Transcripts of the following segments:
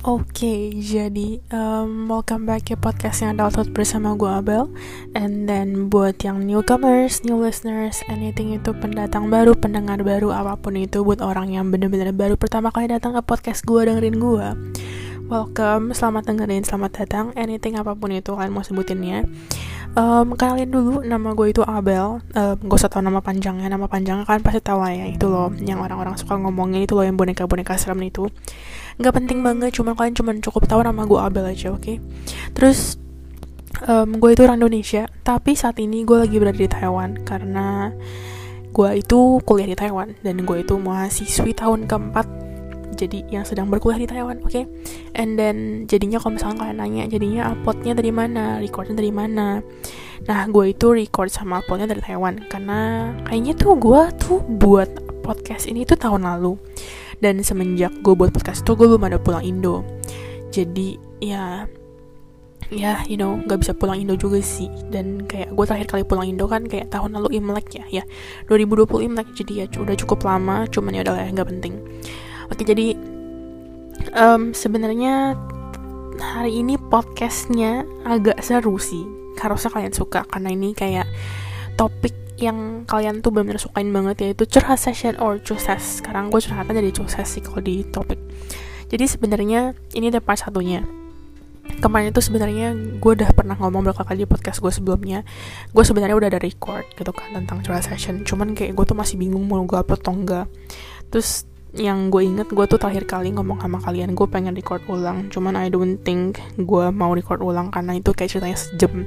Oke, jadi um, welcome back ke podcastnya Adulthood bersama gue Abel. And then buat yang newcomers, new listeners, anything itu pendatang baru, pendengar baru, apa pun itu Buat orang yang bener-bener baru pertama kali datang ke podcast gue, dengerin gue Welcome, selamat dengerin, selamat datang, anything apa pun itu kalian mau sebutinnya um, kenalin dulu nama gue itu Abel. Um, gue usah tau nama panjangnya. Nama panjangnya kan pasti tahu lah ya itu loh. Yang orang-orang suka ngomongin itu loh yang boneka-boneka serem itu nggak penting banget cuma kalian cuma cukup tahu nama gue Abel aja oke okay? terus um, gue itu orang Indonesia tapi saat ini gue lagi berada di Taiwan karena gue itu kuliah di Taiwan dan gue itu mahasiswi tahun keempat jadi yang sedang berkuliah di Taiwan oke okay? and then jadinya kalau misalnya kalian nanya jadinya uploadnya dari mana recordnya dari mana nah gue itu record sama uploadnya dari Taiwan karena kayaknya tuh gue tuh buat podcast ini tuh tahun lalu dan semenjak gue buat podcast itu gue belum ada pulang Indo. Jadi ya ya you know nggak bisa pulang Indo juga sih. Dan kayak gue terakhir kali pulang Indo kan kayak tahun lalu Imlek ya ya 2020 Imlek. Jadi ya udah cukup lama cuman ya udah lah nggak penting. Oke jadi um, sebenarnya hari ini podcastnya agak seru sih. Harusnya kalian suka karena ini kayak topik yang kalian tuh benar-benar sukain banget yaitu curhat session or cuses sekarang gue curhatnya jadi cuses sih kalau di topik. Jadi sebenarnya ini ada part satunya. Kemarin itu sebenarnya gue udah pernah ngomong berapa kali di podcast gue sebelumnya. Gue sebenarnya udah ada record gitu kan tentang curhat session. Cuman kayak gue tuh masih bingung mau gue upload atau enggak. Terus yang gue inget gue tuh terakhir kali ngomong sama kalian gue pengen record ulang. Cuman I don't think gue mau record ulang karena itu kayak ceritanya sejam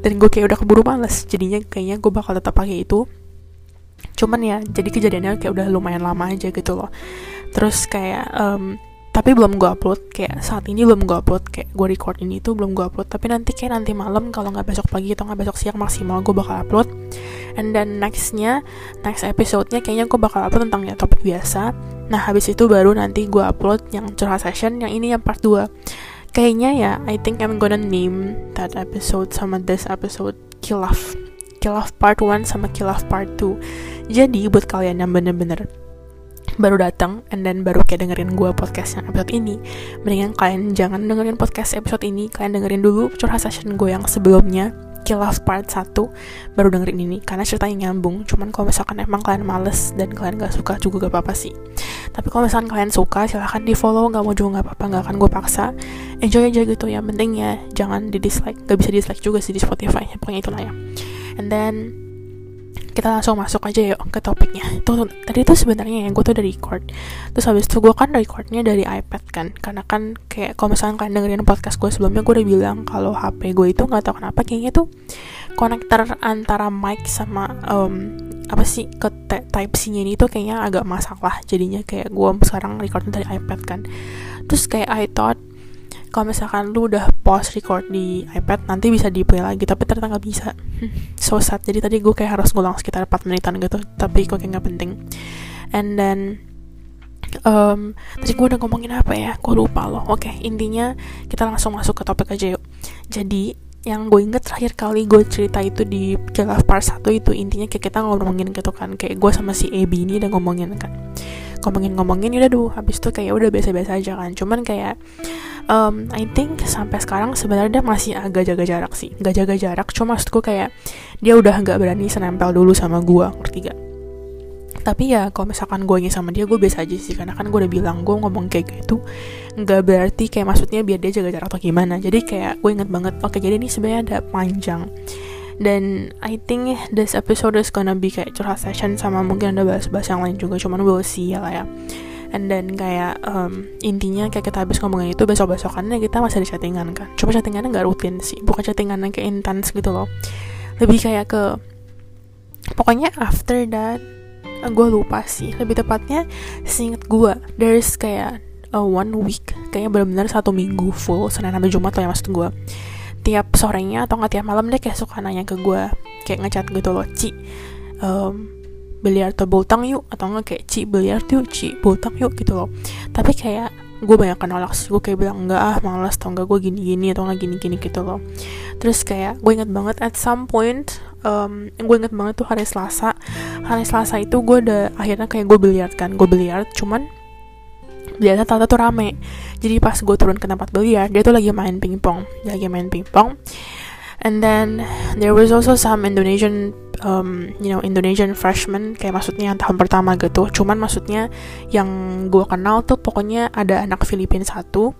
dan gue kayak udah keburu males. Jadinya kayaknya gue bakal tetap pakai itu. Cuman ya jadi kejadiannya kayak udah lumayan lama aja gitu loh. Terus kayak um, tapi belum gue upload. Kayak saat ini belum gue upload. Kayak gue record ini tuh belum gue upload. Tapi nanti kayak nanti malam kalau nggak besok pagi atau nggak besok siang maksimal gue bakal upload. And then nextnya next episode-nya kayaknya gue bakal upload tentang ya topik biasa. Nah habis itu baru nanti gue upload yang curhat session yang ini yang part 2 kayaknya ya I think I'm gonna name that episode sama this episode Kilaf Kilaf part 1 sama Kilaf part 2 jadi buat kalian yang bener-bener baru datang and then baru kayak dengerin gue podcast yang episode ini mendingan kalian jangan dengerin podcast episode ini kalian dengerin dulu curhat session gue yang sebelumnya Kilaf part 1 baru dengerin ini. Karena ceritanya nyambung cuman kalau misalkan emang kalian males dan kalian gak suka juga gak apa-apa sih. Tapi kalau misalkan kalian suka silahkan di follow gak mau juga gak apa-apa gak akan gue paksa. Enjoy aja gitu ya penting ya. Jangan di dislike gak bisa dislike juga sih di Spotify pokoknya itulah ya. And then kita langsung masuk aja yuk ke topiknya. Tuh, tadi tuh sebenarnya yang gue tuh udah record. Terus habis itu gue kan recordnya dari iPad kan. Karena kan kayak kalau misalnya kalian dengerin podcast gue sebelumnya gue udah bilang kalau HP gue itu nggak tahu kenapa kayaknya tuh konektor antara mic sama um, apa sih ke type C nya ini tuh kayaknya agak masalah jadinya. Kayak gue sekarang recordnya dari iPad kan. Terus kayak I thought kalau misalkan lu udah pause record di iPad nanti bisa di play lagi tapi ternyata nggak bisa. So sad. Jadi tadi gue kayak harus ngulang sekitar 4 menitan gitu tapi kok kayak nggak penting. And then um, tadi gue udah ngomongin apa ya? Gue lupa loh. Oke okay, intinya kita langsung masuk ke topik aja yuk. Jadi yang gue inget terakhir kali gue cerita itu di Jalaf Part 1 itu intinya kayak kita ngomongin gitu kan. Kayak gue sama si Ebi ini udah ngomongin kan ngomongin-ngomongin udah duh habis itu kayak udah biasa-biasa aja kan. Cuman kayak um, I think sampai sekarang sebenarnya masih agak jaga jarak sih. Gak jaga jarak cuma maksudku kayak dia udah nggak berani senempel dulu sama gue ngerti gak tapi ya kalau misalkan gue sama dia gue biasa aja sih. Karena kan gue udah bilang gue ngomong kayak gitu nggak berarti kayak maksudnya biar dia jaga jarak atau gimana. Jadi kayak gue inget banget oke jadi ini sebenarnya ada panjang dan I think this episode is gonna be kayak curhat session sama mungkin ada bahas-bahas yang lain juga cuman we'll see ya lah ya. And then kayak um, intinya kayak kita habis ngomongin itu besok besokannya kita masih ada chattingan kan. Cuma chattingannya nggak rutin sih bukan chattingan yang kayak intens gitu loh. Lebih kayak ke pokoknya after that gue lupa sih. Lebih tepatnya seinget gue there's kayak uh, one week kayaknya benar-benar satu minggu full senin sampai jumat lah ya maksud gue tiap sorenya atau nggak tiap malam deh kayak suka nanya ke gue kayak ngechat gitu loh ci um, biliar atau bultang yuk atau nggak kayak ci biliar tuh ci bultang yuk gitu loh. Tapi kayak gue banyak nolak sih gue kayak bilang enggak ah malas atau enggak gue gini gini atau enggak gini gini gitu loh. Terus kayak gue inget banget at some point um, gue inget banget tuh hari Selasa. Hari Selasa itu gue udah akhirnya kayak gue biliar kan gue biliar cuman biasa tata tuh rame. Jadi pas gue turun ke tempat biliar dia tuh lagi main pingpong dia lagi main pingpong. And then there was also some Indonesian um, you know Indonesian freshman kayak maksudnya yang tahun pertama gitu. Cuman maksudnya yang gue kenal tuh pokoknya ada anak Filipina satu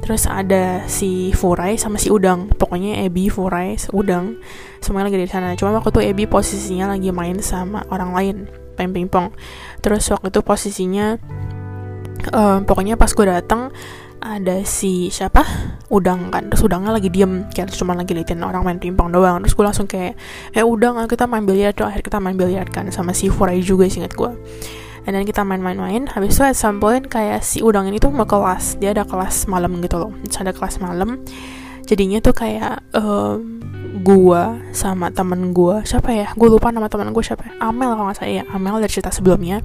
terus ada si Furai sama si Udang. Pokoknya Ebi Furai Udang semuanya lagi di sana. Cuma waktu itu Ebi posisinya lagi main sama orang lain main pingpong. Terus waktu itu posisinya um, pokoknya pas gue datang ada si siapa? Udang kan terus udangnya lagi diem kayak cuma lagi liatin orang main pingpong doang. Terus gue langsung kayak eh udang kita main biliar tuh. Akhirnya kita main biliar kan sama si Furai juga sih inget gue dan then kita main-main-main habis itu at some point kayak si udang ini tuh mau kelas dia ada kelas malam gitu loh. Terus ada kelas malam jadinya tuh kayak um, gua sama temen gua siapa ya? Gue lupa nama temen gue siapa ya? Amel kalau nggak salah ya Amel dari cerita sebelumnya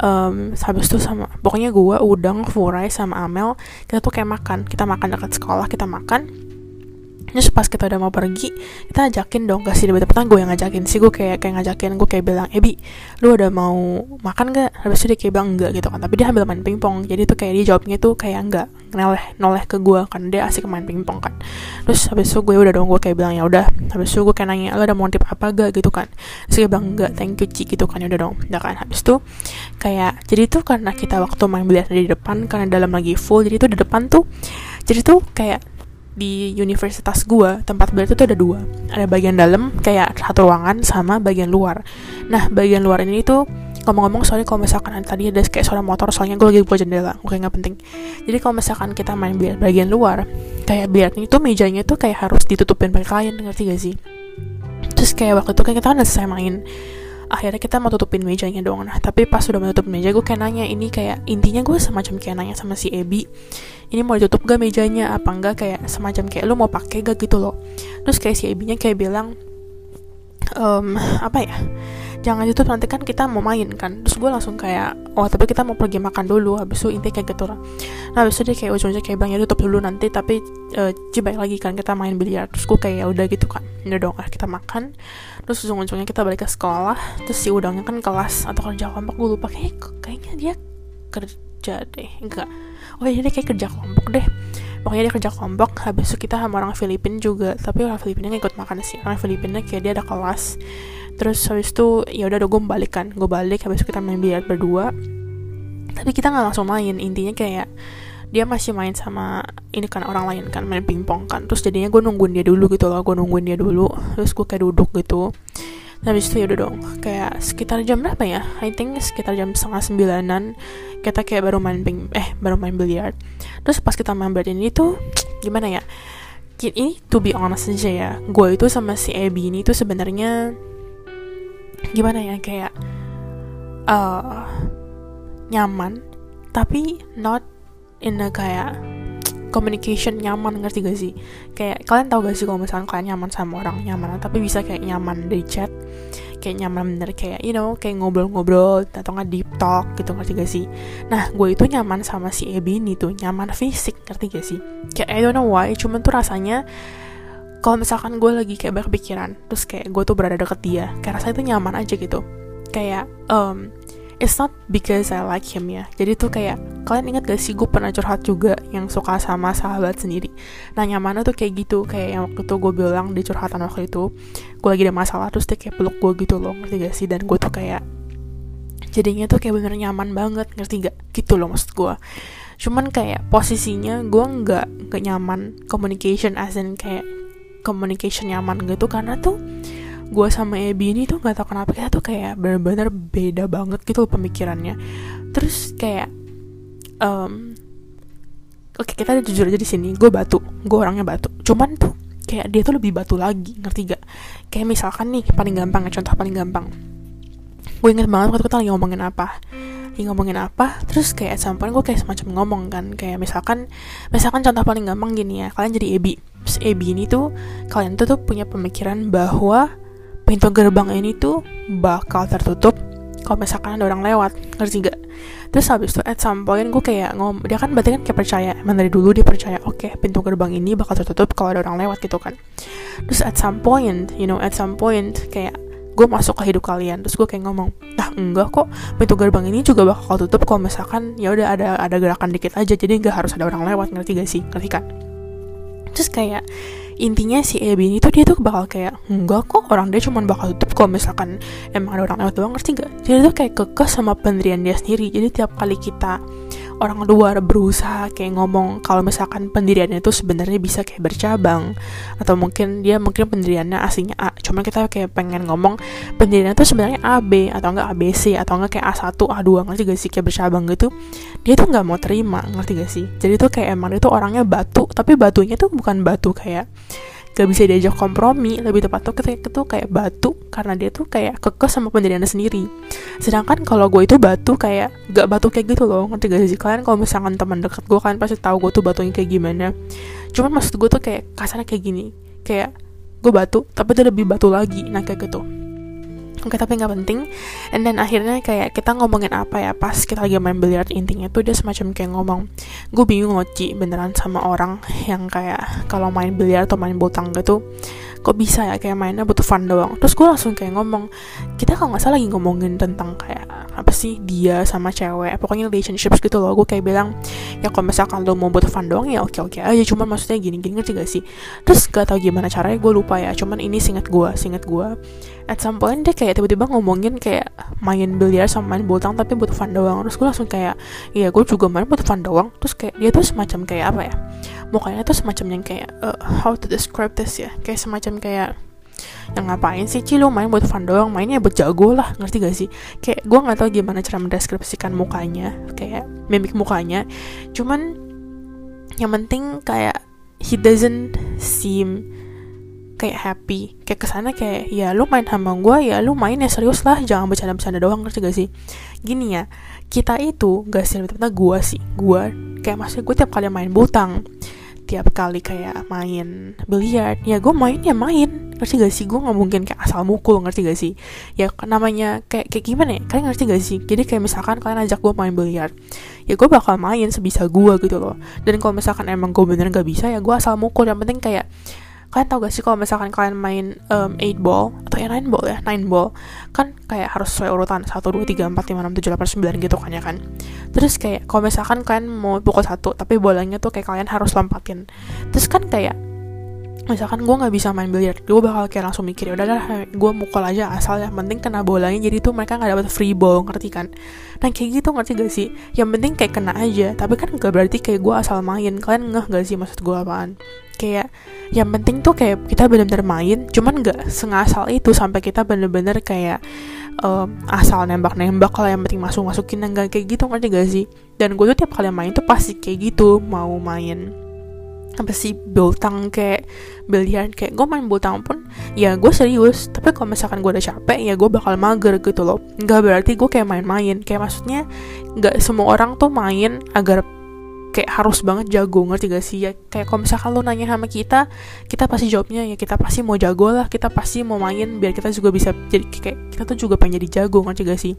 um, habis itu sama pokoknya gue udang Furai sama Amel kita tuh kayak makan. Kita makan dekat sekolah kita makan Terus pas kita udah mau pergi, kita ajakin dong kasih debat petang gue yang ngajakin sih gue kayak kayak ngajakin gue kayak bilang, Ebi, lu udah mau makan gak? Habis itu dia kayak bilang enggak gitu kan, tapi dia ambil main pingpong, jadi tuh kayak dia jawabnya tuh kayak enggak, noleh noleh ke gue kan dia asik main pingpong kan. Terus habis itu gue udah dong gue kayak bilang ya udah, habis itu gue kayak nanya, lu ada mau tip apa gak gitu kan? Terus dia bilang enggak, thank you Ci gitu kan, ya udah dong, udah kan. Habis itu kayak jadi tuh karena kita waktu main biliar di depan karena dalam lagi full, jadi tuh di depan tuh jadi tuh kayak di universitas gua tempat belajar itu ada dua. Ada bagian dalam kayak satu ruangan sama bagian luar. Nah bagian luar ini tuh ngomong-ngomong soalnya kalau misalkan tadi ada kayak suara motor soalnya gue lagi buka jendela oke nggak penting. Jadi kalau misalkan kita main biar bagian luar kayak biar itu mejanya tuh kayak harus ditutupin pakai kain ngerti gak sih? Terus kayak waktu itu kayak kita kan udah selesai main akhirnya kita mau tutupin mejanya dong nah tapi pas sudah menutup meja gue kayak nanya ini kayak intinya gue semacam kayak nanya sama si Ebi ini mau ditutup gak mejanya? Apa enggak? Kayak semacam kayak lu mau pakai gak gitu loh. Terus kayak si Ebinya kayak bilang um, apa ya? Jangan itu nanti kan kita mau main kan. Terus gue langsung kayak oh tapi kita mau pergi makan dulu. Habis itu intinya kayak gitu lah. Nah habis itu dia kayak ujung-ujungnya kayak bilang ya tutup dulu nanti tapi uh, lagi kan kita main biliar. Terus gue kayak ya udah gitu kan. Udah dong kita makan. Terus ujung-ujungnya kita balik ke sekolah terus si udangnya kan kelas atau kerja kelompok gue lupa kayak kayaknya dia kerja deh enggak oh iya kayak kerja kelompok deh. Pokoknya dia kerja kelompok habis itu kita sama orang Filipina juga. Tapi orang Filipina nggak makan sih. Orang Filipina kayak dia ada kelas. Terus habis itu ya udah gue balik kan gue balik habis itu kita main biliar berdua. Tapi kita nggak langsung main. Intinya kayak dia masih main sama ini kan orang lain kan main pingpong kan. Terus jadinya gue nungguin dia dulu gitu loh. Gue nungguin dia dulu. Terus gue kayak duduk gitu habis itu ya udah dong kayak sekitar jam berapa ya? I think sekitar jam setengah sembilanan kita kayak baru main ping eh baru main biliar terus pas kita main biliar ini tuh gimana ya? Ini to be honest aja ya gue itu sama si Abby ini tuh sebenarnya gimana ya? Kayak uh, nyaman tapi not in a kayak communication nyaman ngerti gak sih? Kayak kalian tahu gak sih kalau misalnya kalian nyaman sama orang nyaman tapi bisa kayak nyaman di chat kayak nyaman bener kayak you know kayak ngobrol-ngobrol atau nggak deep talk gitu ngerti gak sih? Nah gue itu nyaman sama si Ebi ini tuh nyaman fisik ngerti gak sih? Kayak I don't know why cuman tuh rasanya kalau misalkan gue lagi kayak berpikiran terus kayak gue tuh berada deket dia kayak rasanya tuh nyaman aja gitu. Kayak um, it's not because I like him ya. Jadi tuh kayak kalian ingat gak sih gue pernah curhat juga yang suka sama sahabat sendiri? Nah nyamannya tuh kayak gitu kayak yang waktu itu gue bilang di curhatan waktu itu gue lagi ada masalah terus dia kayak peluk gue gitu loh ngerti gak sih? Dan gue tuh kayak jadinya tuh kayak bener nyaman banget ngerti gak? Gitu loh maksud gue cuman kayak posisinya gue nggak nggak nyaman communication as in kayak communication nyaman gitu karena tuh gue sama Ebi ini tuh nggak tau kenapa kita tuh kayak bener-bener beda banget gitu loh pemikirannya. Terus kayak um, oke okay, kita jujur aja di sini gue batu gue orangnya batu. Cuman tuh kayak dia tuh lebih batu lagi ngerti gak kayak misalkan nih paling gampang ya contoh paling gampang. Gue inget banget waktu kita lagi ngomongin apa. Lagi ngomongin apa terus kayak sampai gue kayak semacam ngomong kan. Kayak misalkan misalkan contoh paling gampang gini ya kalian jadi Ebi Terus Ebi ini tuh kalian tuh tuh punya pemikiran bahwa pintu gerbang ini tuh bakal tertutup kalau misalkan ada orang lewat ngerti gak terus habis itu at some point gue kayak ngom dia kan berarti kan kayak percaya emang dari dulu dia percaya oke okay, pintu gerbang ini bakal tertutup kalau ada orang lewat gitu kan. Terus at some point you know at some point kayak gue masuk ke hidup kalian terus gue kayak ngomong nah enggak kok pintu gerbang ini juga bakal tutup kalau misalkan ya udah ada ada gerakan dikit aja jadi nggak harus ada orang lewat ngerti gak sih? Ngerti kan? Terus kayak intinya si ini tuh dia tuh bakal kayak enggak kok orang dia cuma bakal tutup kalau misalkan emang ada orang lewat doang ngerti gak jadi tuh kayak kekeh sama pendirian dia sendiri. Jadi tiap kali kita orang luar berusaha kayak ngomong kalau misalkan pendiriannya itu sebenarnya bisa kayak bercabang. Atau mungkin dia mungkin pendiriannya aslinya A. Cuman kita kayak pengen ngomong pendiriannya itu sebenarnya AB atau enggak ABC atau enggak kayak A1 A2 ngerti gak sih? Kayak bercabang gitu. Dia tuh nggak mau terima. Ngerti gak sih? Jadi tuh kayak emang itu orangnya batu. Tapi batunya tuh bukan batu kayak gak bisa diajak kompromi lebih tepat tuh ketika itu kayak batu karena dia tuh kayak kekeh sama pendiriannya sendiri. Sedangkan kalau gue itu batu kayak gak batu kayak gitu loh ngerti gak sih? Kalian kalau misalkan teman dekat gue kan pasti tahu gue tuh batunya kayak gimana. Cuman maksud gue tuh kayak kasarnya kayak gini kayak gue batu tapi dia lebih batu lagi nah kayak gitu Oke tapi nggak penting. And then akhirnya kayak kita ngomongin apa ya Pas kita lagi main biliar intinya tuh dia semacam kayak ngomong Gue bingung ngoci beneran sama orang Yang kayak kalau main biliar atau main bulu gitu kok bisa ya kayak mainnya butuh fun doang. Terus gue langsung kayak ngomong kita kalau nggak salah lagi ngomongin tentang kayak apa sih dia sama cewek pokoknya relationships gitu loh. Gue kayak bilang ya kalau misalkan lo mau butuh fun doang ya oke oke aja. Cuman maksudnya gini gini ngerti gak sih? Terus gak tau gimana caranya gue lupa ya. Cuman ini singet gue singet gue at some point dia kayak tiba-tiba ngomongin kayak main biliar sama main botang tapi butuh fun doang. Terus gue langsung kayak iya gue juga main butuh fun doang. Terus kayak dia tuh semacam kayak apa ya mukanya tuh semacam yang kayak uh, how to describe this ya? Kayak semacam kayak yang ngapain sih Ci? Lu main buat fun doang mainnya buat jago lah. Ngerti gak sih? Kayak gue nggak tahu gimana cara mendeskripsikan mukanya kayak mimik mukanya. Cuman yang penting kayak he doesn't seem kayak happy. Kayak ke sana kayak ya lu main sama gue ya lu main ya serius lah jangan bercanda-bercanda doang. Ngerti gak sih? Gini ya kita itu gak sih lebih gue sih gue kayak maksudnya gue tiap kali main butang tiap kali kayak main biliar ya gue main ya main. Ngerti gak sih? Gue nggak mungkin kayak asal mukul ngerti gak sih? Ya namanya kayak kayak gimana ya? Kalian ngerti gak sih? Jadi kayak misalkan kalian ajak gue main biliar ya gue bakal main sebisa gue gitu loh. Dan kalau misalkan emang gue bener gak bisa ya gue asal mukul. Yang penting kayak kalian tau gak sih kalau misalkan kalian main um, 8 ball? Atau ya 9 ball ya 9 ball. Kan kayak harus sesuai urutan 1, 2, 3, 4, 5, 6, 7, 8, 9 gitu kan ya kan. Terus kayak kalau misalkan kalian mau pukul satu tapi bolanya tuh kayak kalian harus lompatin. Terus kan kayak misalkan gue nggak bisa main biliar gue bakal kayak langsung mikir ya udahlah gue mukul aja asal yang penting kena bolanya jadi tuh mereka nggak dapat free ball ngerti kan? Nah kayak gitu ngerti gak sih? Yang penting kayak kena aja tapi kan gak berarti kayak gue asal main. Kalian ngeh gak sih maksud gue apaan kayak yang penting tuh kayak kita bener-bener main cuman gak sengasal itu sampai kita bener-bener kayak um, asal nembak-nembak lah yang penting masuk masukin enggak kayak gitu ngerti gak sih? Dan gue tuh tiap kali main tuh pasti kayak gitu mau main apa sih bultang kayak biliar kayak gue main bultang pun ya gue serius tapi kalau misalkan gue udah capek ya gue bakal mager gitu loh. Nggak berarti gue kayak main-main kayak maksudnya nggak semua orang tuh main agar kayak harus banget jago ngerti gak sih? Ya kayak kalau misalkan lo nanya sama kita kita pasti jawabnya ya kita pasti mau jago lah kita pasti mau main biar kita juga bisa jadi kayak kita tuh juga pengen jadi jago ngerti gak sih?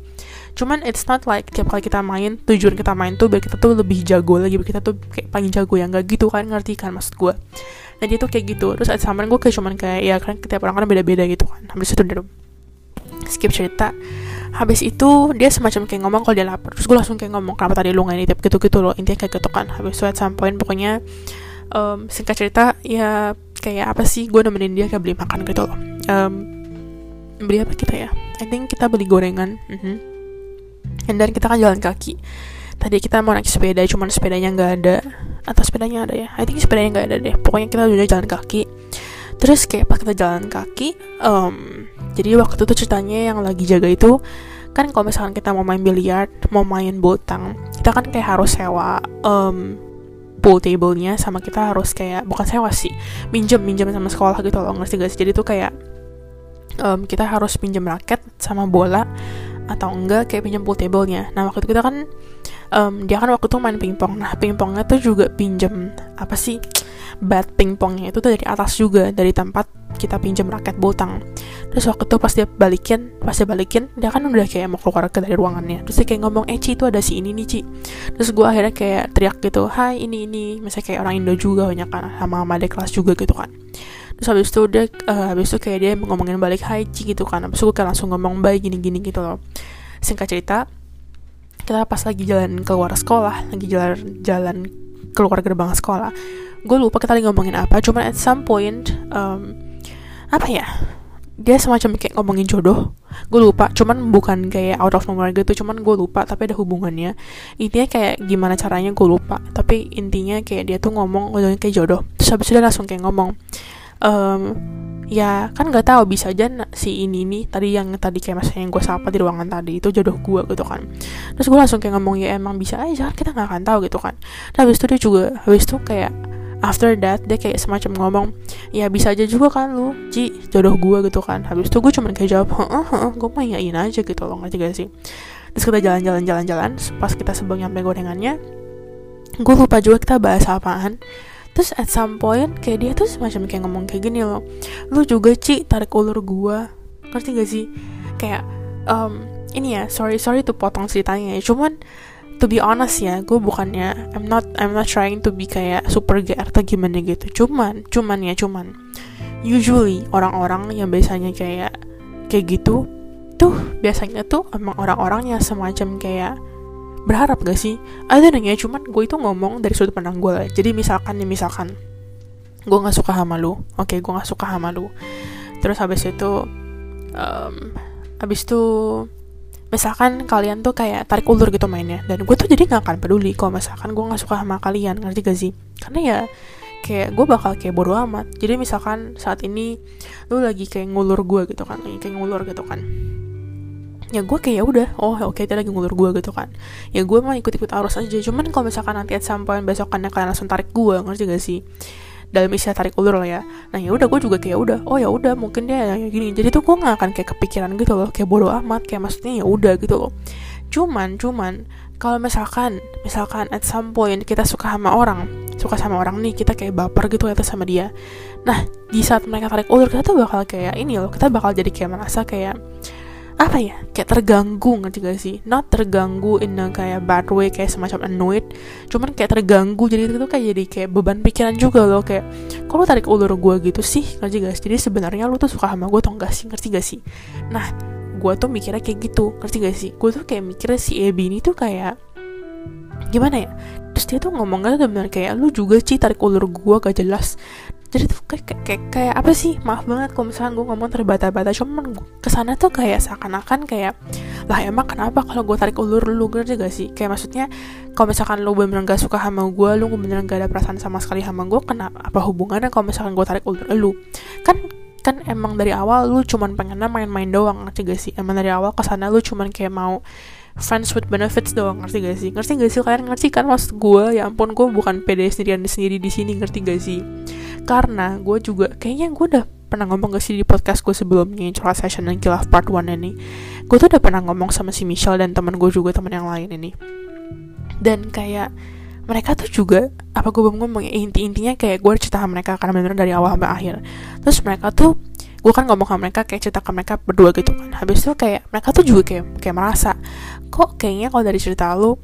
Cuman it's not like tiap kali kita main tujuan kita main tuh biar kita tuh lebih jago lagi biar kita tuh kayak paling jago yang gak gitu kan? Ngerti kan maksud gue nah dia tuh kayak gitu. Terus sama gue kayak cuman kayak ya kan tiap orang kan beda-beda gitu kan habis itu udah skip cerita habis itu dia semacam kayak ngomong kalau dia lapar. Terus gue langsung kayak ngomong kenapa tadi lu nggak nitip? Gitu gitu loh intinya kayak gitu kan. Habis itu at pokoknya um, singkat cerita ya kayak apa sih gue nemenin dia kayak beli makan gitu loh. Um, beli apa kita ya? I think kita beli gorengan mm -hmm. and then kita kan jalan kaki. Tadi kita mau naik sepeda cuman sepedanya nggak ada. Atau sepedanya ada ya? I think sepedanya nggak ada deh. Pokoknya kita udah jalan kaki. Terus kayak pas kita jalan kaki um, jadi waktu itu ceritanya yang lagi jaga itu kan kalau misalkan kita mau main biliar mau main botang kita kan kayak harus sewa um, pool table-nya sama kita harus kayak bukan sewa sih minjem minjem sama sekolah gitu loh ngerti gak sih? Jadi tuh kayak um, kita harus pinjam raket sama bola atau enggak kayak pinjam pool table-nya. Nah waktu itu kita kan um, dia kan waktu itu main pingpong nah pingpongnya tuh juga pinjam apa sih bat pingpongnya itu tuh dari atas juga dari tempat kita pinjam raket botang. Terus waktu itu pas dia balikin pas dia balikin dia kan udah kayak mau keluar ke dari ruangannya. Terus dia kayak ngomong eh Ci itu ada si ini nih Ci. Terus gue akhirnya kayak teriak gitu hai ini ini. Misalnya kayak orang Indo juga banyak kan sama sama adik kelas juga gitu kan. Terus habis itu dia uh, habis itu kayak dia ngomongin balik Haji gitu kan. Habis itu gue kayak langsung ngomong baik gini-gini gitu loh. Singkat cerita kita pas lagi jalan keluar sekolah lagi jalan jalan keluar gerbang sekolah. Gue lupa kita lagi ngomongin apa cuman at some point um, apa ya dia semacam kayak ngomongin jodoh. Gue lupa cuman bukan kayak out of nowhere gitu cuman gue lupa tapi ada hubungannya. Intinya kayak gimana caranya gue lupa tapi intinya kayak dia tuh ngomong ngomongin kayak jodoh. Terus habis itu dia langsung kayak ngomong um, ya kan nggak tahu bisa aja si ini nih tadi yang tadi kayak masa yang gue sapa di ruangan tadi itu jodoh gue gitu kan. Terus gue langsung kayak ngomong ya emang bisa aja kita nggak akan tahu gitu kan. Nah habis itu dia juga habis itu kayak after that dia kayak semacam ngomong ya bisa aja juga kan lu Ci jodoh gue gitu kan. Habis itu gue cuma kayak jawab heeh heeh gue mah yain aja gitu loh ngerti gak sih? Terus kita jalan-jalan jalan-jalan pas kita sebelum nyampe gorengannya gue lupa juga kita bahas apaan terus at some point kayak dia tuh semacam kayak ngomong kayak gini loh. Lu juga Ci tarik ulur gue ngerti gak sih? Kayak um, ini ya sorry sorry tuh potong ceritanya ya. Cuman to be honest ya gue bukannya I'm not I'm not trying to be kayak super gay atau gimana gitu. Cuman cuman ya cuman. Usually orang-orang yang biasanya kayak kayak gitu tuh biasanya tuh emang orang-orang yang semacam kayak berharap gak sih? Ada nanya cuman gue itu ngomong dari sudut pandang gue. Lah jadi misalkan nih misalkan. Gue nggak suka sama lu. Oke okay, gue nggak suka sama lu. Terus habis itu um, habis itu misalkan kalian tuh kayak tarik ulur gitu mainnya. Dan gue tuh jadi nggak akan peduli kalau misalkan gue nggak suka sama kalian. Ngerti gak sih? Karena ya kayak gue bakal kayak bodo amat. Jadi misalkan saat ini lu lagi kayak ngulur gue gitu kan lagi kayak ngulur gitu kan ya gue kayak ya udah oh oke okay, dia lagi ngulur gue gitu kan. Ya gue mau ikut-ikut arus aja. Cuman kalau misalkan nanti at some point besokannya kalian langsung tarik gue ngerti gak sih? Dalam istilah tarik ulur lah ya. Nah ya udah gue juga kayak udah oh ya udah mungkin dia kayak gini. Jadi tuh gue nggak akan kayak kepikiran gitu loh kayak bodoh amat kayak maksudnya ya udah gitu loh. Cuman cuman kalau misalkan misalkan at some point kita suka sama orang suka sama orang nih kita kayak baper gitu ya sama dia. Nah di saat mereka tarik ulur kita tuh bakal kayak ini loh kita bakal jadi kayak merasa kayak apa ya? Kayak terganggu ngerti gak sih? Not terganggu in a kayak bad way kayak semacam annoyed. Cuman kayak terganggu jadi itu kayak jadi kayak beban pikiran juga loh kayak kalau tarik ulur gue gitu sih? Ngerti gak sih? Jadi sebenarnya lu tuh suka sama gue atau enggak sih? Ngerti gak sih? Nah gue tuh mikirnya kayak gitu. Ngerti gak sih? Gue tuh kayak mikirnya si Ebi ini tuh kayak gimana ya? Terus dia tuh ngomong kan benar kayak lu juga sih tarik ulur gue gak jelas jadi tuh kayak, kayak, kayak apa sih? Maaf banget kalau misalnya gue ngomong terbata-bata. Cuman ke sana tuh kayak seakan-akan kayak lah emang kenapa kalau gue tarik ulur lu? Ngerti gak sih? Kayak maksudnya kalau misalkan lu bener gak suka sama gue lu bener gak ada perasaan sama sekali sama gue kenapa apa hubungannya kalau misalkan gue tarik ulur lu? Kan kan emang dari awal lu cuman pengennya main-main doang ngerti gak sih? Emang dari awal ke sana lu cuman kayak mau friends with benefits doang ngerti gak sih? Ngerti gak sih kalian? Ngerti kan maksud gue ya ampun gue bukan pede sendirian sendiri di sini ngerti gak sih karena gue juga kayaknya gue udah pernah ngomong gak sih di podcast gue sebelumnya Curhat Session dan Kilaf Part 1 ini. Gue tuh udah pernah ngomong sama si Michelle dan teman gue juga teman yang lain ini. Dan kayak mereka tuh juga apa gue belum ngomong ya inti intinya kayak gue cerita sama mereka karena bener dari awal sampai akhir. Terus mereka tuh gue kan ngomong sama mereka kayak cerita ke mereka berdua gitu kan. Habis itu kayak mereka tuh juga kayak kayak merasa kok kayaknya kalau dari cerita lu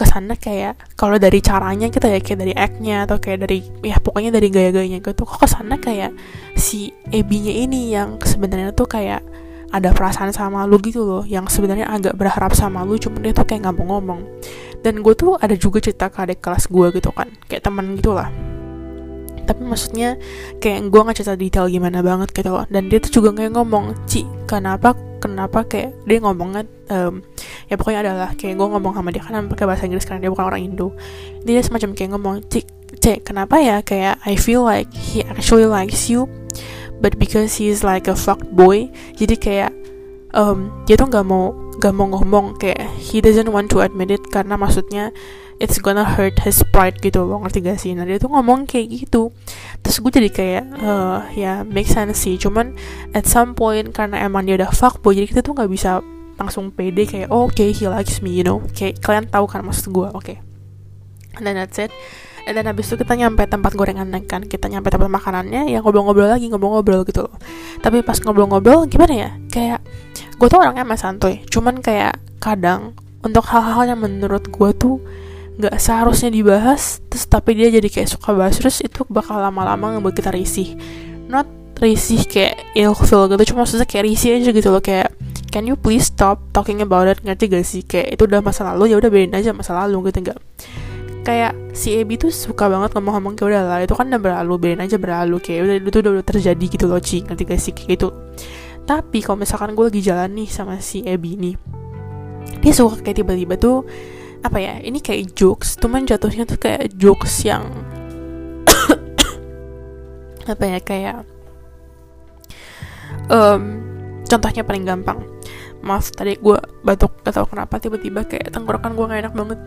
ke sana kayak kalau dari caranya kita ya kayak dari act-nya atau kayak dari ya pokoknya dari gaya-gayanya gitu kok ke sana kayak si Ebi-nya ini yang sebenarnya tuh kayak ada perasaan sama lu gitu loh yang sebenarnya agak berharap sama lu cuman dia tuh kayak nggak mau ngomong. Dan gue tuh ada juga cerita ke adik kelas gue gitu kan kayak teman gitu lah. Tapi maksudnya kayak gue nggak cerita detail gimana banget gitu loh dan dia tuh juga kayak ngomong Ci kenapa kenapa kayak dia ngomongnya um, ya pokoknya adalah kayak gue ngomong sama dia kan pakai bahasa Inggris karena dia bukan orang Indo. Dia semacam kayak ngomong cik cek kenapa ya kayak I feel like he actually likes you but because he is like a fuck boy. Jadi kayak um, dia tuh nggak mau nggak mau ngomong kayak he doesn't want to admit it karena maksudnya it's gonna hurt his pride gitu loh ngerti gak sih? Nah dia tuh ngomong kayak gitu. Terus gue jadi kayak uh, ya make sense sih. Cuman at some point karena emang dia udah fuckboy jadi kita tuh nggak bisa langsung pede kayak oh, oke okay, he likes me you know? Kayak kalian tahu kan maksud gue oke okay. and then that's it. And then habis itu kita nyampe tempat gorengan kan kita nyampe tempat makanannya ya ngobrol-ngobrol lagi ngobrol-ngobrol gitu loh. Tapi pas ngobrol-ngobrol gimana ya? Kayak gue tuh orangnya emang santuy. Cuman kayak kadang untuk hal-hal yang menurut gue tuh nggak seharusnya dibahas terus tapi dia jadi kayak suka bahas terus itu bakal lama-lama ngebuat kita risih. Not risih kayak ilfil gitu cuma maksudnya kayak risih aja gitu loh kayak can you please stop talking about it? Ngerti gak sih? Kayak itu udah masa lalu ya udah bedain aja masa lalu gitu enggak kayak si Ebi tuh suka banget ngomong-ngomong kayak udah lah itu kan udah berlalu bedain aja berlalu kayak udah itu udah, udah terjadi gitu loh Ci. Ngerti gak sih? Kayak gitu. Tapi kalau misalkan gue lagi jalan nih sama si Ebi nih dia suka kayak tiba-tiba tuh apa ya ini kayak jokes cuman jatuhnya tuh kayak jokes yang apa ya kayak um, contohnya paling gampang. Maaf tadi gue batuk gak tau kenapa tiba-tiba kayak tenggorokan gue gak enak banget.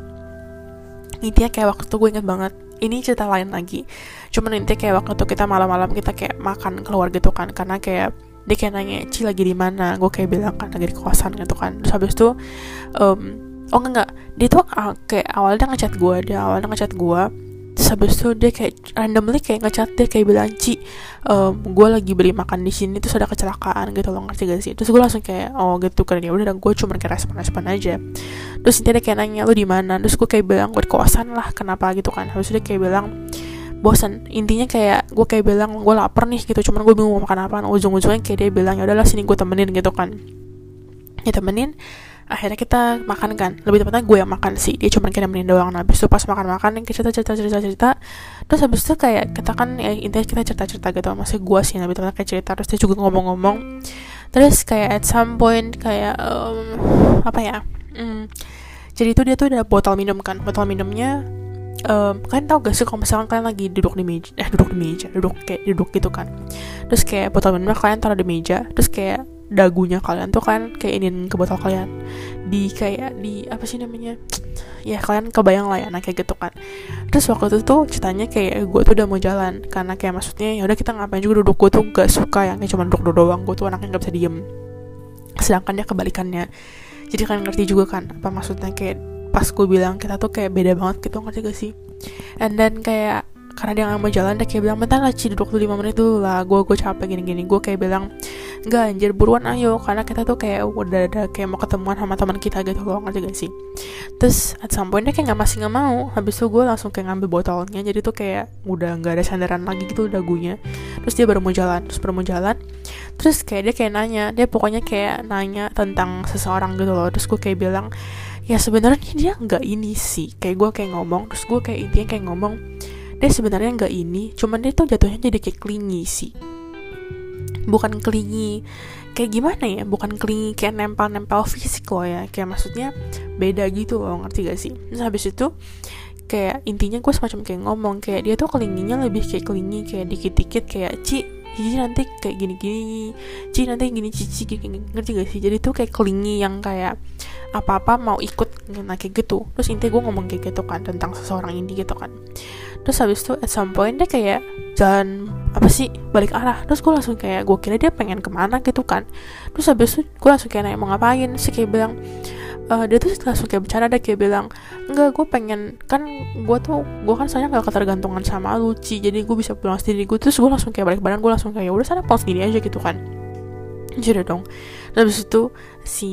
Intinya kayak waktu gue inget banget. Ini cerita lain lagi. Cuman intinya kayak waktu kita malam-malam kita kayak makan keluar gitu kan karena kayak dia kayak nanya Ci lagi di mana? Gue kayak bilang kan lagi di kosan gitu kan. Terus habis itu um, oh enggak enggak. Dia tuh uh, kayak awalnya ngechat gue dia awalnya ngechat gue terus habis itu dia kayak randomly kayak ngechat dia kayak bilang Ci um, gue lagi beli makan di sini terus ada kecelakaan gitu loh ngerti gak sih? Terus gue langsung kayak oh gitu kan. Ya udah dan gue cuma kayak respon respon aja. Terus dia kayak nanya lu di mana? Terus gue kayak bilang gue di kosan lah kenapa? gitu kan. Habis itu dia kayak bilang bosan intinya kayak gue kayak bilang gue lapar nih gitu. Cuman gue bingung mau makan apa ujung-ujungnya kayak dia bilang ya udahlah sini gue temenin gitu kan. Ya temenin akhirnya kita makan kan. Lebih tepatnya gue yang makan sih. Dia cuma kayak nemenin doang. Nah habis itu pas makan makan yang cerita cerita cerita cerita. Terus habis itu kayak kita kan ya intinya kita cerita cerita gitu masih gue sih. Lebih tepatnya kayak cerita. Terus dia juga ngomong-ngomong. Terus kayak at some point kayak um, apa ya? Hmm, jadi itu dia tuh ada botol minum kan. Botol minumnya um, kalian tau gak sih kalau misalkan kalian lagi duduk di meja eh duduk di meja duduk kayak duduk gitu kan. Terus kayak botol minumnya kalian taruh di meja. Terus kayak dagunya kalian tuh kan kayak ingin ke botol kalian. Di kayak di apa sih namanya? Ya kalian kebayang lah ya nah kayak gitu kan. Terus waktu itu tuh ceritanya kayak gue tuh udah mau jalan karena kayak maksudnya ya udah kita ngapain juga duduk. Gue tuh gak suka yang kayak cuma duduk duduk doang. Gue tuh anaknya gak bisa diem. Sedangkan dia kebalikannya. Jadi kalian ngerti juga kan apa maksudnya? Kayak pas gue bilang kita tuh kayak beda banget gitu ngerti gak sih? And then kayak karena dia gak mau jalan dia kayak bilang bentar lah Ci duduk dulu 5 menit dulu lah. Gue gue capek gini-gini. Gue kayak bilang enggak anjir buruan ayo. Karena kita tuh kayak udah ada kayak mau ketemuan sama teman kita gitu loh ngerti gak sih? Terus at some point dia kayak gak masih gak mau. Habis itu gue langsung kayak ngambil botolnya jadi tuh kayak udah gak ada sandaran lagi gitu dagunya terus dia baru mau jalan terus baru mau jalan. Terus kayak dia kayak nanya dia pokoknya kayak nanya tentang seseorang gitu loh. Terus gue kayak bilang ya sebenarnya dia nggak ini sih. Kayak gue kayak ngomong terus gue kayak intinya kayak ngomong dia sebenarnya nggak ini cuman dia tuh jatuhnya jadi kayak klingi sih. Bukan klingi kayak gimana ya bukan klingi kayak nempel-nempel fisik loh ya kayak maksudnya beda gitu loh ngerti gak sih? Terus habis itu kayak intinya gue semacam kayak ngomong kayak dia tuh kelinginya lebih kayak kelingi kayak dikit-dikit kayak ci Cici nanti kayak gini-gini Cici nanti gini Cici gini, ngerti gak sih? Jadi tuh kayak kelingi yang kayak apa-apa mau ikut nah kayak gitu. Terus intinya gue ngomong kayak gitu kan tentang seseorang ini gitu kan terus habis itu at some point dia kayak jalan apa sih balik arah. Terus gue langsung kayak gue kira dia pengen ke mana gitu kan. Terus habis itu gue langsung kayak nanya mau ngapain? Sih kayak bilang uh, dia tuh langsung kayak bercanda. Dia kayak bilang enggak gue pengen kan gue tuh gue kan soalnya gak ketergantungan sama Luci jadi gue bisa pulang sendiri. Gue terus gue langsung kayak balik badan gue langsung kayak udah sana pulang sendiri aja gitu kan. Jadi dong. Terus habis itu si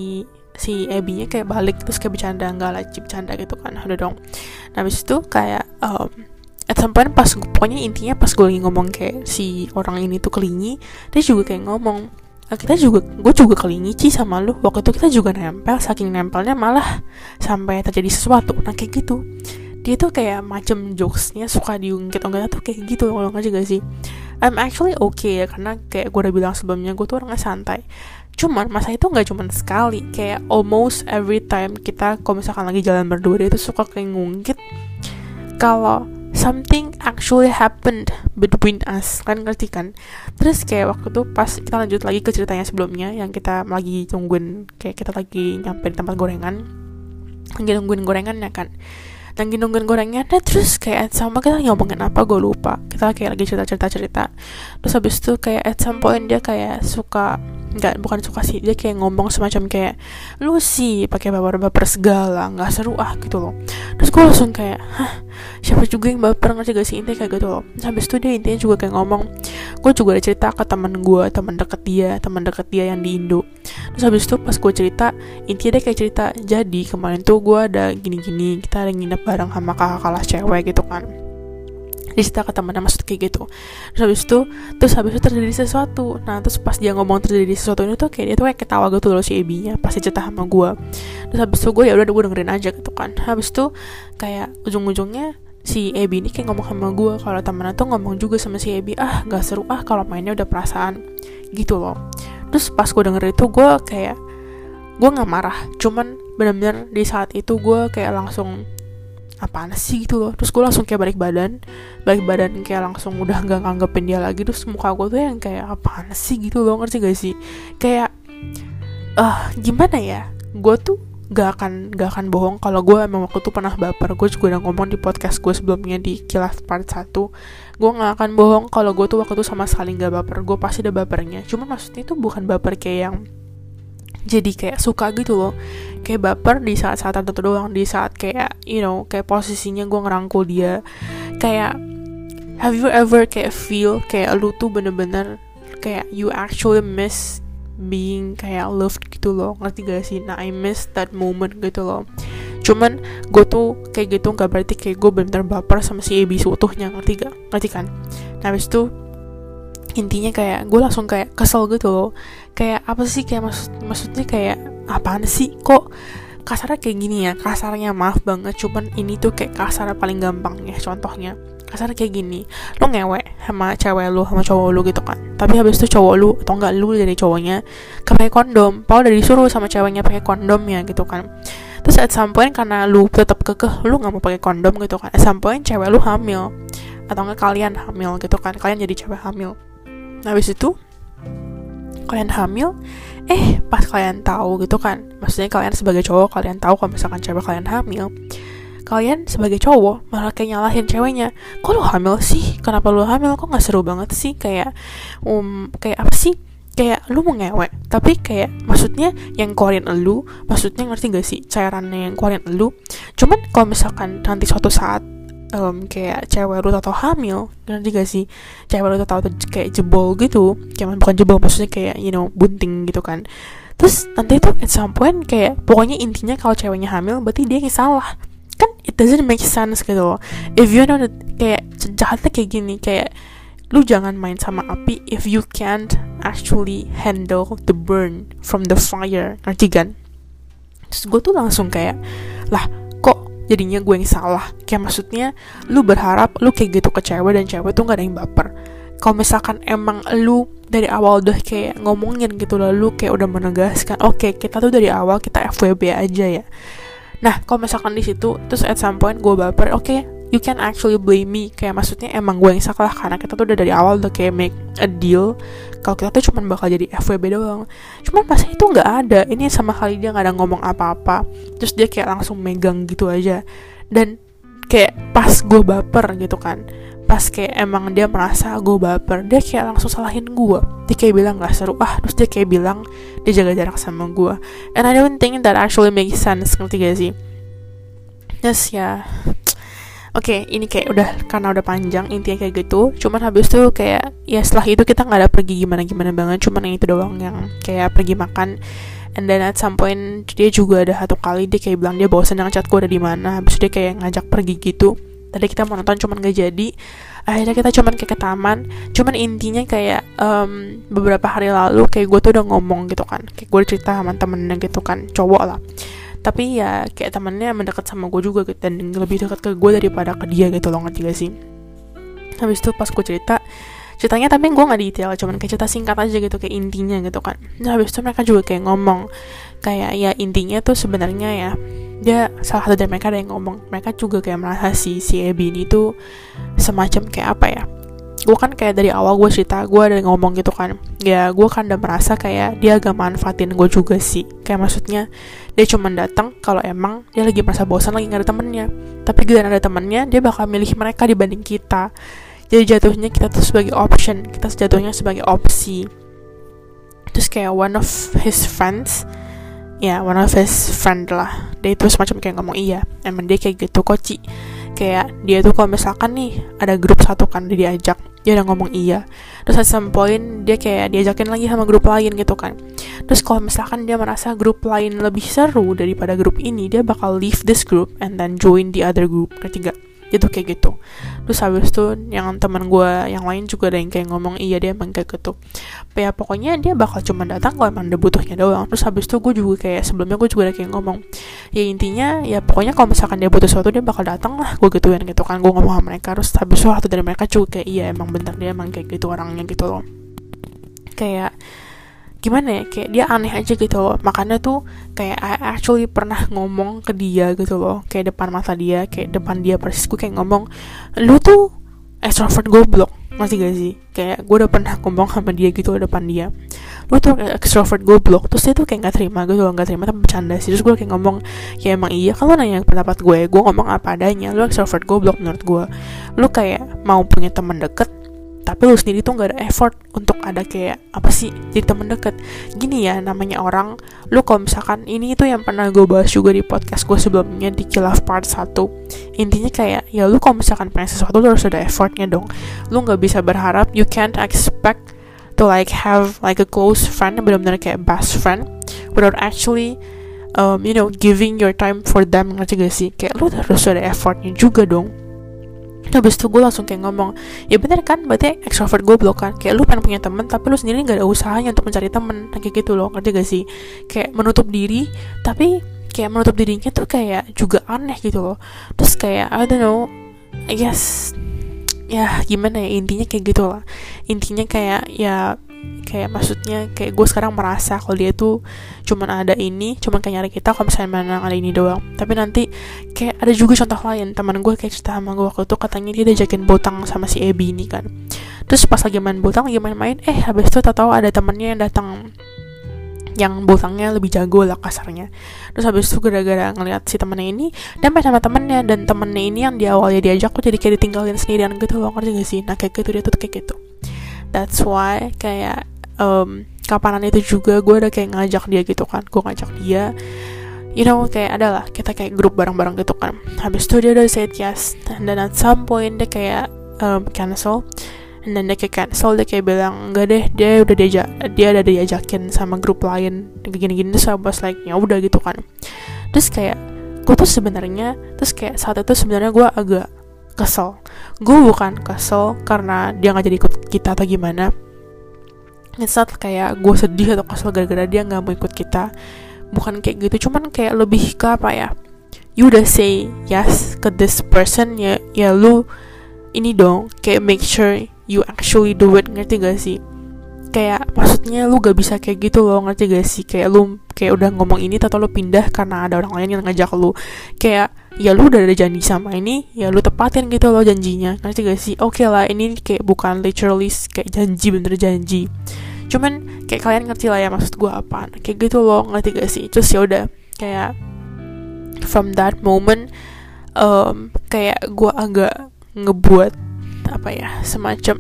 si Ebinya kayak balik terus kayak bercanda enggak lah bercanda gitu kan. Udah dong. Nah habis itu kayak um, at some point pas pokoknya intinya pas gue lagi ngomong kayak si orang ini tuh kelingi dia juga kayak ngomong nah, kita juga gue juga kelingi sih sama lu. Waktu itu kita juga nempel saking nempelnya malah sampai terjadi sesuatu. Nah kayak gitu. Dia tuh kayak macem jokesnya suka diungkit-ungkit tuh kayak gitu kalau nggak juga sih? I'm actually okay ya karena kayak gue udah bilang sebelumnya gue tuh orangnya santai. Cuman masa itu nggak cuman sekali kayak almost every time kita kalau misalkan lagi jalan berdua dia tuh suka kayak ngungkit kalau something actually happened between us. Kan ngerti kan? Terus kayak waktu tuh pas kita lanjut lagi ke ceritanya sebelumnya yang kita lagi tungguin kayak kita lagi nyampe di tempat gorengan. Lagi nungguin gorengannya kan. Lagi nungguin gorengannya terus kayak sama kita ngomongin apa gue lupa. Kita kayak lagi cerita cerita cerita terus habis itu kayak at some point dia kayak suka nggak bukan suka sih. Dia kayak ngomong semacam kayak lu sih pakai baper-baper segala nggak seru ah gitu loh. Terus gue langsung kayak hah siapa juga yang baper ngerti gak sih? Intinya kayak gitu loh. Terus habis itu dia intinya juga kayak ngomong gue juga ada cerita ke temen gue teman deket dia teman deket dia yang di Indo. Terus habis itu pas gue cerita intinya dia kayak cerita jadi kemarin tuh gue ada gini-gini kita ada nginep bareng sama kakak kelas cewek gitu kan cerita ke temennya maksud kayak gitu. Terus habis itu terus habis itu terjadi sesuatu. Nah terus pas dia ngomong terjadi sesuatu ini tuh kayak dia tuh kayak ketawa gitu loh si Ebi nya pasti cerita sama gue terus habis itu gue ya udah gue dengerin aja gitu kan. Habis itu kayak ujung-ujungnya si Ebi ini kayak ngomong sama gue kalau temennya tuh ngomong juga sama si Ebi ah gak seru ah kalau mainnya udah perasaan gitu loh. Terus pas gue denger itu gue kayak gue nggak marah. Cuman bener-bener di saat itu gue kayak langsung apaan sih gitu loh. Terus gue langsung kayak balik badan. Balik badan kayak langsung udah nggak nganggepin dia lagi. Terus muka gue tuh yang kayak apaan sih? gitu loh. Ngerti gak sih? Kayak ah uh, gimana ya? Gue tuh gak akan gak akan bohong kalau gue emang waktu itu pernah baper. Gue juga udah ngomong di podcast gue sebelumnya di kilas part 1 gue gak akan bohong kalau gue tuh waktu itu sama sekali gak baper. Gue pasti ada bapernya. Cuma maksudnya itu bukan baper kayak yang jadi kayak suka gitu loh kayak baper di saat-saat tertentu doang di saat kayak you know kayak posisinya gue ngerangkul dia. Kayak have you ever kayak feel kayak lu tuh bener-bener kayak you actually miss being kayak loved gitu loh? Ngerti gak sih? Nah I miss that moment gitu loh. Cuman gue tuh kayak gitu nggak berarti kayak gue bener-bener baper sama si Ebi seutuhnya ngerti gak? Ngerti kan? Nah habis itu intinya kayak gue langsung kayak kesel gitu loh. Kayak apa sih? Kayak maksud maksudnya kayak apaan sih? Kok kasarnya kayak gini ya? Kasarnya maaf banget cuman ini tuh kayak kasarnya paling gampang ya contohnya. Kasarnya kayak gini lo ngewek sama cewek lu sama cowok lu gitu kan. Tapi habis itu cowok lu atau enggak lu dari cowoknya pakai kondom. Paul udah disuruh sama ceweknya pakai kondom ya gitu kan. Terus at some karena lu tetap kekeh lu nggak mau pakai kondom gitu kan. At some cewek lu hamil. Atau enggak kalian hamil gitu kan. Kalian jadi cewek hamil. Nah habis itu kalian hamil eh pas kalian tahu gitu kan maksudnya kalian sebagai cowok kalian tahu kalau misalkan cewek kalian hamil kalian sebagai cowok malah kayak nyalahin ceweknya. Kok lu hamil sih? Kenapa lu hamil? Kok nggak seru banget sih? Kayak um kayak apa sih? Kayak lu mau ngewek tapi kayak maksudnya yang keluarin lu maksudnya ngerti gak sih? Cairannya yang keluarin lu cuman kalau misalkan nanti suatu saat um, kayak cewek lu atau hamil ngerti gak sih? Cewek lu tau kayak jebol gitu kayak bukan jebol maksudnya kayak you know bunting gitu kan. Terus nanti tuh at some point kayak pokoknya intinya kalau ceweknya hamil berarti dia yang salah. Kan it doesn't make sense gitu loh. If you know that kayak jahatnya kayak gini kayak lu jangan main sama api if you can't actually handle the burn from the fire ngerti kan? Terus gue tuh langsung kayak lah jadinya gue yang salah. Kayak maksudnya lu berharap lu kayak gitu ke cewek dan cewek tuh gak ada yang baper. Kalau misalkan emang lu dari awal udah kayak ngomongin gitu lalu kayak udah menegaskan oke okay, kita tuh dari awal kita FWB aja ya. Nah kalau misalkan di situ terus at some point gue baper oke okay, you can actually blame me. Kayak maksudnya emang gue yang salah karena kita tuh udah dari awal udah kayak make a deal. Kalau kita tuh cuma bakal jadi FWB doang. Cuman pas itu nggak ada. Ini sama kali dia nggak ada ngomong apa-apa. Terus dia kayak langsung megang gitu aja. Dan kayak pas gue baper gitu kan. Pas kayak emang dia merasa gue baper dia kayak langsung salahin gue dia kayak bilang gak seru. Ah terus dia kayak bilang dia jaga jarak sama gue and I don't think that actually makes sense. Ngerti gak sih? Yes ya Oke, okay, ini kayak udah karena udah panjang intinya kayak gitu. Cuman habis itu kayak ya setelah itu kita nggak ada pergi gimana gimana banget. Cuman yang itu doang yang kayak pergi makan. And then at some point dia juga ada satu kali dia kayak bilang dia bosan dengan chat gue ada di mana. Habis itu dia kayak ngajak pergi gitu. Tadi kita mau nonton cuman gak jadi. Akhirnya kita cuman kayak ke taman. Cuman intinya kayak um, beberapa hari lalu kayak gue tuh udah ngomong gitu kan. Kayak gue cerita sama temennya gitu kan, cowok lah tapi ya kayak temennya mendekat sama gue juga gitu dan lebih dekat ke gue daripada ke dia gitu loh ngerti gak sih? Habis itu pas gue cerita ceritanya tapi gue nggak detail cuman kayak cerita singkat aja gitu kayak intinya gitu kan. Nah habis itu mereka juga kayak ngomong kayak ya intinya tuh sebenarnya ya dia salah satu dari mereka ada yang ngomong mereka juga kayak merasa si si Ebi ini tuh semacam kayak apa ya gue kan kayak dari awal gue cerita gue ada ngomong gitu kan. Ya gue kan udah merasa kayak dia agak manfaatin gue juga sih. Kayak maksudnya dia cuma datang kalau emang dia lagi merasa bosan lagi gak ada temennya. Tapi giliran ada temennya dia bakal milih mereka dibanding kita. Jadi jatuhnya kita tuh sebagai option kita jatuhnya sebagai opsi. Terus kayak one of his friends ya yeah, one of his friend lah. Dia itu semacam kayak ngomong iya emang dia kayak gitu koci kayak dia tuh kalau misalkan nih ada grup satu kan dia diajak dia udah ngomong iya. Terus at some point dia kayak diajakin lagi sama grup lain gitu kan. Terus kalau misalkan dia merasa grup lain lebih seru daripada grup ini dia bakal leave this group and then join the other group ketiga itu kayak gitu. Terus habis itu yang teman gue yang lain juga ada yang kayak ngomong iya dia emang kayak gitu. Ya pokoknya dia bakal cuma datang kalau emang ada butuhnya doang. Terus habis itu gue juga kayak sebelumnya gue juga ada kayak ngomong ya intinya ya pokoknya kalau misalkan dia butuh sesuatu dia bakal datang lah gue gituin gitu kan gue ngomong sama mereka. Terus habis itu dari mereka juga kayak iya emang bentar dia emang kayak gitu orangnya gitu loh. Kayak gimana ya kayak dia aneh aja gitu loh. Makanya tuh kayak I actually pernah ngomong ke dia gitu loh kayak depan mata dia kayak depan dia persis gue kayak ngomong lu tuh extrovert goblok. Masih gak sih? Kayak gue udah pernah ngomong sama dia gitu depan dia. Lu tuh extrovert goblok. Terus dia tuh kayak nggak terima gitu loh nggak terima tapi bercanda sih. Terus gue kayak ngomong ya emang iya kalau nanya pendapat gue gue ngomong apa adanya lu extrovert goblok menurut gue lu kayak mau punya teman deket tapi lu sendiri tuh gak ada effort untuk ada kayak apa sih jadi temen deket. Gini ya namanya orang lu kalau misalkan ini itu yang pernah gue bahas juga di podcast gue sebelumnya di kilaf part 1 intinya kayak ya lu kalau misalkan pengen sesuatu lu harus ada effortnya dong. Lu gak bisa berharap you can't expect to like have like a close friend benar-benar kayak best friend without actually um, you know giving your time for them ngerti gak sih? Kayak lu harus ada effortnya juga dong Habis itu gue langsung kayak ngomong Ya bener kan berarti extrovert gue blok kan Kayak lu pengen punya temen Tapi lu sendiri gak ada usahanya untuk mencari temen. Nah, Kayak gitu loh Ngerti gak sih? Kayak menutup diri Tapi kayak menutup dirinya tuh kayak juga aneh gitu loh. Terus kayak I don't know I guess Ya gimana ya intinya kayak gitu lah. Intinya kayak ya kayak maksudnya kayak gue sekarang merasa kalau dia tuh cuman ada ini cuman kayak nyari kita kalau misalnya mana ada ini doang. Tapi nanti kayak ada juga contoh lain. Teman gue kayak cerita sama gue waktu itu katanya dia diajakin botang sama si Ebi ini kan. Terus pas lagi main botang lagi main-main eh habis itu tahu ada temennya yang datang yang botangnya lebih jago lah kasarnya. Terus habis itu gara-gara ngeliat si temennya ini dan sama temennya. Dan temennya ini yang di awalnya diajak kok jadi kayak ditinggalin sendirian gitu loh ngerti gak sih? Nah kayak gitu dia tuh kayak gitu that's why kayak um, kapanan itu juga gue udah kayak ngajak dia gitu kan. Gue ngajak dia you know kayak adalah kita kayak grup bareng-bareng gitu kan. Habis itu dia udah say yes and then at some point dia kayak um, cancel and then dia kayak cancel dia kayak bilang enggak deh dia udah diajak dia udah diajakin sama grup lain gini-gini. Terus I was like ya udah gitu kan. Terus kayak gue tuh sebenarnya terus kayak saat itu sebenarnya gue agak kesel. Gue bukan kesel karena dia nggak jadi ikut kita atau gimana. Not kayak gue sedih atau kesel gara-gara dia nggak mau ikut kita. Bukan kayak gitu cuman kayak lebih ke apa ya? You udah say yes ke this person ya ya lu ini dong kayak make sure you actually do it ngerti gak sih? Kayak maksudnya lu gak bisa kayak gitu loh ngerti gak sih? Kayak lu kayak udah ngomong ini atau lu pindah karena ada orang lain yang ngajak lu. Kayak ya lu udah ada janji sama ini ya lu tepatin gitu loh janjinya. Ngerti gak sih? Oke okay lah ini kayak bukan literally kayak janji bener janji. Cuman kayak kalian ngerti lah ya maksud gue apa. Kayak gitu loh ngerti gak sih? Terus ya udah kayak from that moment um, kayak gue agak ngebuat apa ya semacam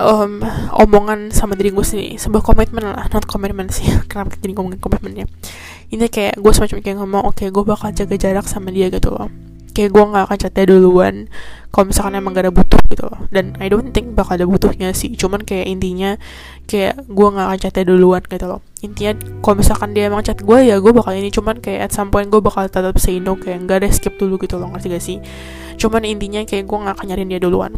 um, omongan sama diri gue sendiri. Sebuah komitmen lah not komitmen sih. Kenapa jadi ngomongin komitmennya ini kayak gue semacam kayak ngomong oke okay, gue bakal jaga jarak sama dia gitu loh. Kayak gue nggak akan chatnya duluan kalau misalkan emang gak ada butuh gitu loh. Dan I don't think bakal ada butuhnya sih. Cuman kayak intinya kayak gue nggak akan chatnya duluan gitu loh. Intinya kalau misalkan dia emang chat gue ya gue bakal ini. Cuman kayak at some point gue bakal tetap say no kayak nggak ada skip dulu gitu loh. Ngerti gak sih? Cuman intinya kayak gue nggak akan nyariin dia duluan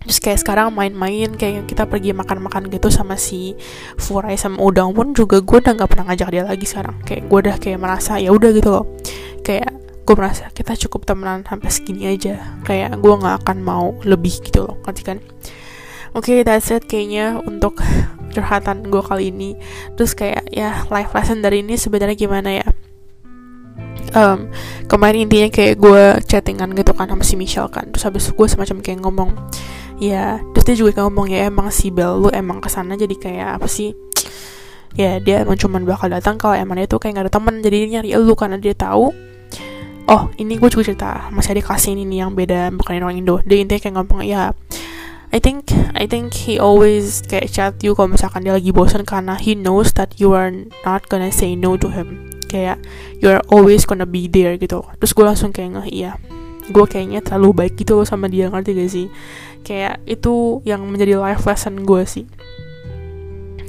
terus kayak sekarang main-main kayak kita pergi makan-makan gitu sama si Furai sama Udang pun juga gue udah nggak pernah ngajak dia lagi sekarang. Kayak gue udah kayak merasa ya udah gitu loh. Kayak gue merasa kita cukup temenan sampai segini aja. Kayak gue nggak akan mau lebih gitu loh ngerti kan? Oke okay, that's it kayaknya untuk curhatan gue kali ini. Terus kayak ya life lesson dari ini sebenarnya gimana ya? Um, kemarin intinya kayak gue chattingan gitu kan sama si Michelle kan. Terus habis gue semacam kayak ngomong ya terus dia juga kayak ngomong ya emang si Bel lu emang ke sana jadi kayak apa sih? Ya dia emang cuman bakal datang kalau emang dia tuh kayak gak ada temen. Jadi dia nyari lu karena dia tahu oh ini gue juga cerita masih ada kasih ini nih yang beda bukan orang Indo. Dia intinya kayak ngomong ya I think I think he always kayak chat you kalau misalkan dia lagi bosan karena he knows that you are not gonna say no to him. Kayak you are always gonna be there gitu. Terus gue langsung kayak ngeh iya gue kayaknya terlalu baik gitu loh sama dia ngerti gak sih kayak itu yang menjadi life lesson gue sih.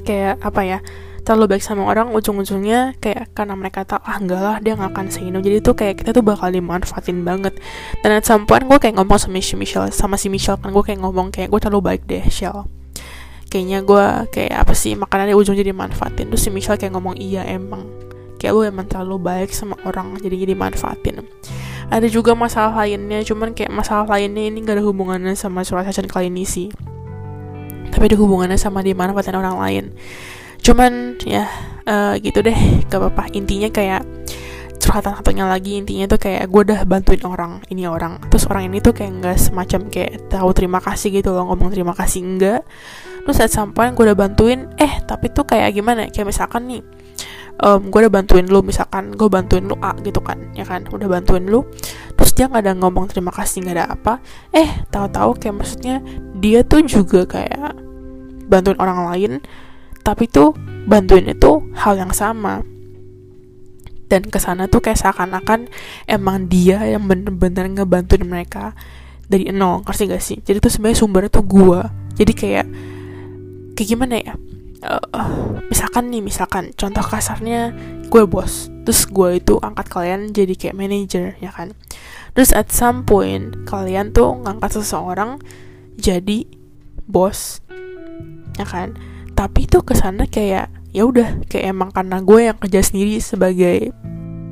Kayak apa ya terlalu baik sama orang ujung-ujungnya kayak karena mereka tahu ah enggak lah dia nggak akan say jadi tuh kayak kita tuh bakal dimanfaatin banget. Dan at some point gue kayak ngomong sama si Michelle sama si Michelle kan gue kayak ngomong kayak gue terlalu baik deh Shell. Kayaknya gue kayak apa sih makanannya ujung jadi manfaatin terus si Michelle kayak ngomong iya emang. Kayak lu emang terlalu baik sama orang jadi jadi manfaatin ada juga masalah lainnya cuman kayak masalah lainnya ini gak ada hubungannya sama surat session kali ini sih. Tapi ada hubungannya sama dimanfaatin orang lain. Cuman ya uh, gitu deh. Gak apa-apa. Intinya kayak curhatan satunya lagi intinya tuh kayak gue udah bantuin orang ini orang. Terus orang ini tuh kayak nggak semacam kayak tahu terima kasih gitu loh ngomong terima kasih enggak. Terus saat sampai gue udah bantuin eh tapi tuh kayak gimana? Kayak misalkan nih um, gue udah bantuin lu misalkan gue bantuin lu A gitu kan ya kan? Udah bantuin lu. Terus dia nggak ada ngomong terima kasih nggak ada apa. Eh tahu-tahu kayak maksudnya dia tuh juga kayak bantuin orang lain tapi tuh bantuin itu hal yang sama. Dan ke sana tuh kayak seakan-akan emang dia yang bener-bener ngebantuin mereka dari nol ngerti gak sih? Jadi tuh sebenarnya sumbernya tuh gue jadi kayak kayak gimana ya uh, misalkan nih misalkan contoh kasarnya gue bos terus gue itu angkat kalian jadi kayak manager ya kan? Terus at some point kalian tuh ngangkat seseorang jadi bos ya kan? Tapi tuh ke sana kayak ya udah kayak emang karena gue yang kerja sendiri sebagai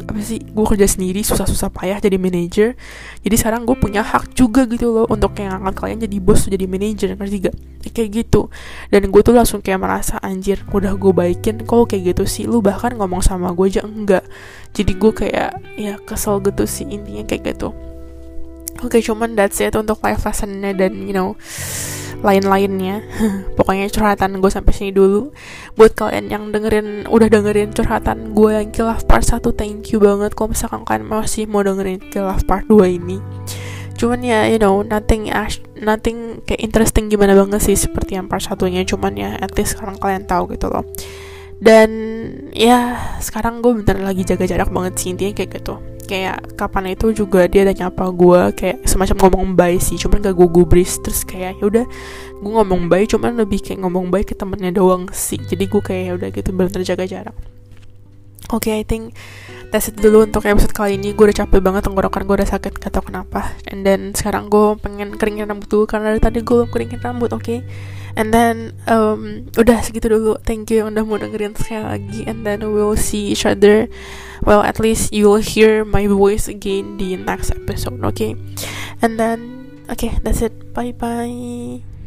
apa sih gue kerja sendiri susah-susah payah jadi manajer jadi sekarang gue punya hak juga gitu loh untuk yang angkat kalian jadi bos jadi manajer ngerti gak? Kayak gitu. Dan gue tuh langsung kayak merasa anjir udah gue baikin kok kayak gitu sih. Lu bahkan ngomong sama gue aja enggak. Jadi gue kayak ya kesel gitu sih intinya kayak gitu. Oke okay, cuman that's it untuk life lessonnya dan you know lain-lainnya. Pokoknya curhatan gue sampai sini dulu. Buat kalian yang dengerin udah dengerin curhatan gue yang kilaf part 1 thank you banget. Kalau misalkan kalian masih mau dengerin kilaf part 2 ini. Cuman ya you know nothing nothing kayak interesting gimana banget sih seperti yang part satunya. Cuman ya at least sekarang kalian tahu gitu loh dan ya sekarang gue bentar lagi jaga jarak banget sih intinya kayak gitu. Kayak kapan itu juga dia ada nyapa gue kayak semacam ngomong baik sih cuman gak gue gubris terus kayak ya udah gue ngomong baik cuman lebih kayak ngomong baik ke temennya doang sih. Jadi gue kayak ya udah gitu bener jaga jarak. Oke okay, I think that's it dulu untuk episode kali ini. Gue udah capek banget tenggorokan gue udah sakit gak tau kenapa. And then sekarang gue pengen keringin rambut dulu karena dari tadi gue belum keringin rambut oke? okay? And then um, udah segitu dulu. Thank you yang udah mau dengerin sekali lagi. And then we'll see each other. Well at least you will hear my voice again the next episode okay? And then okay that's it. Bye bye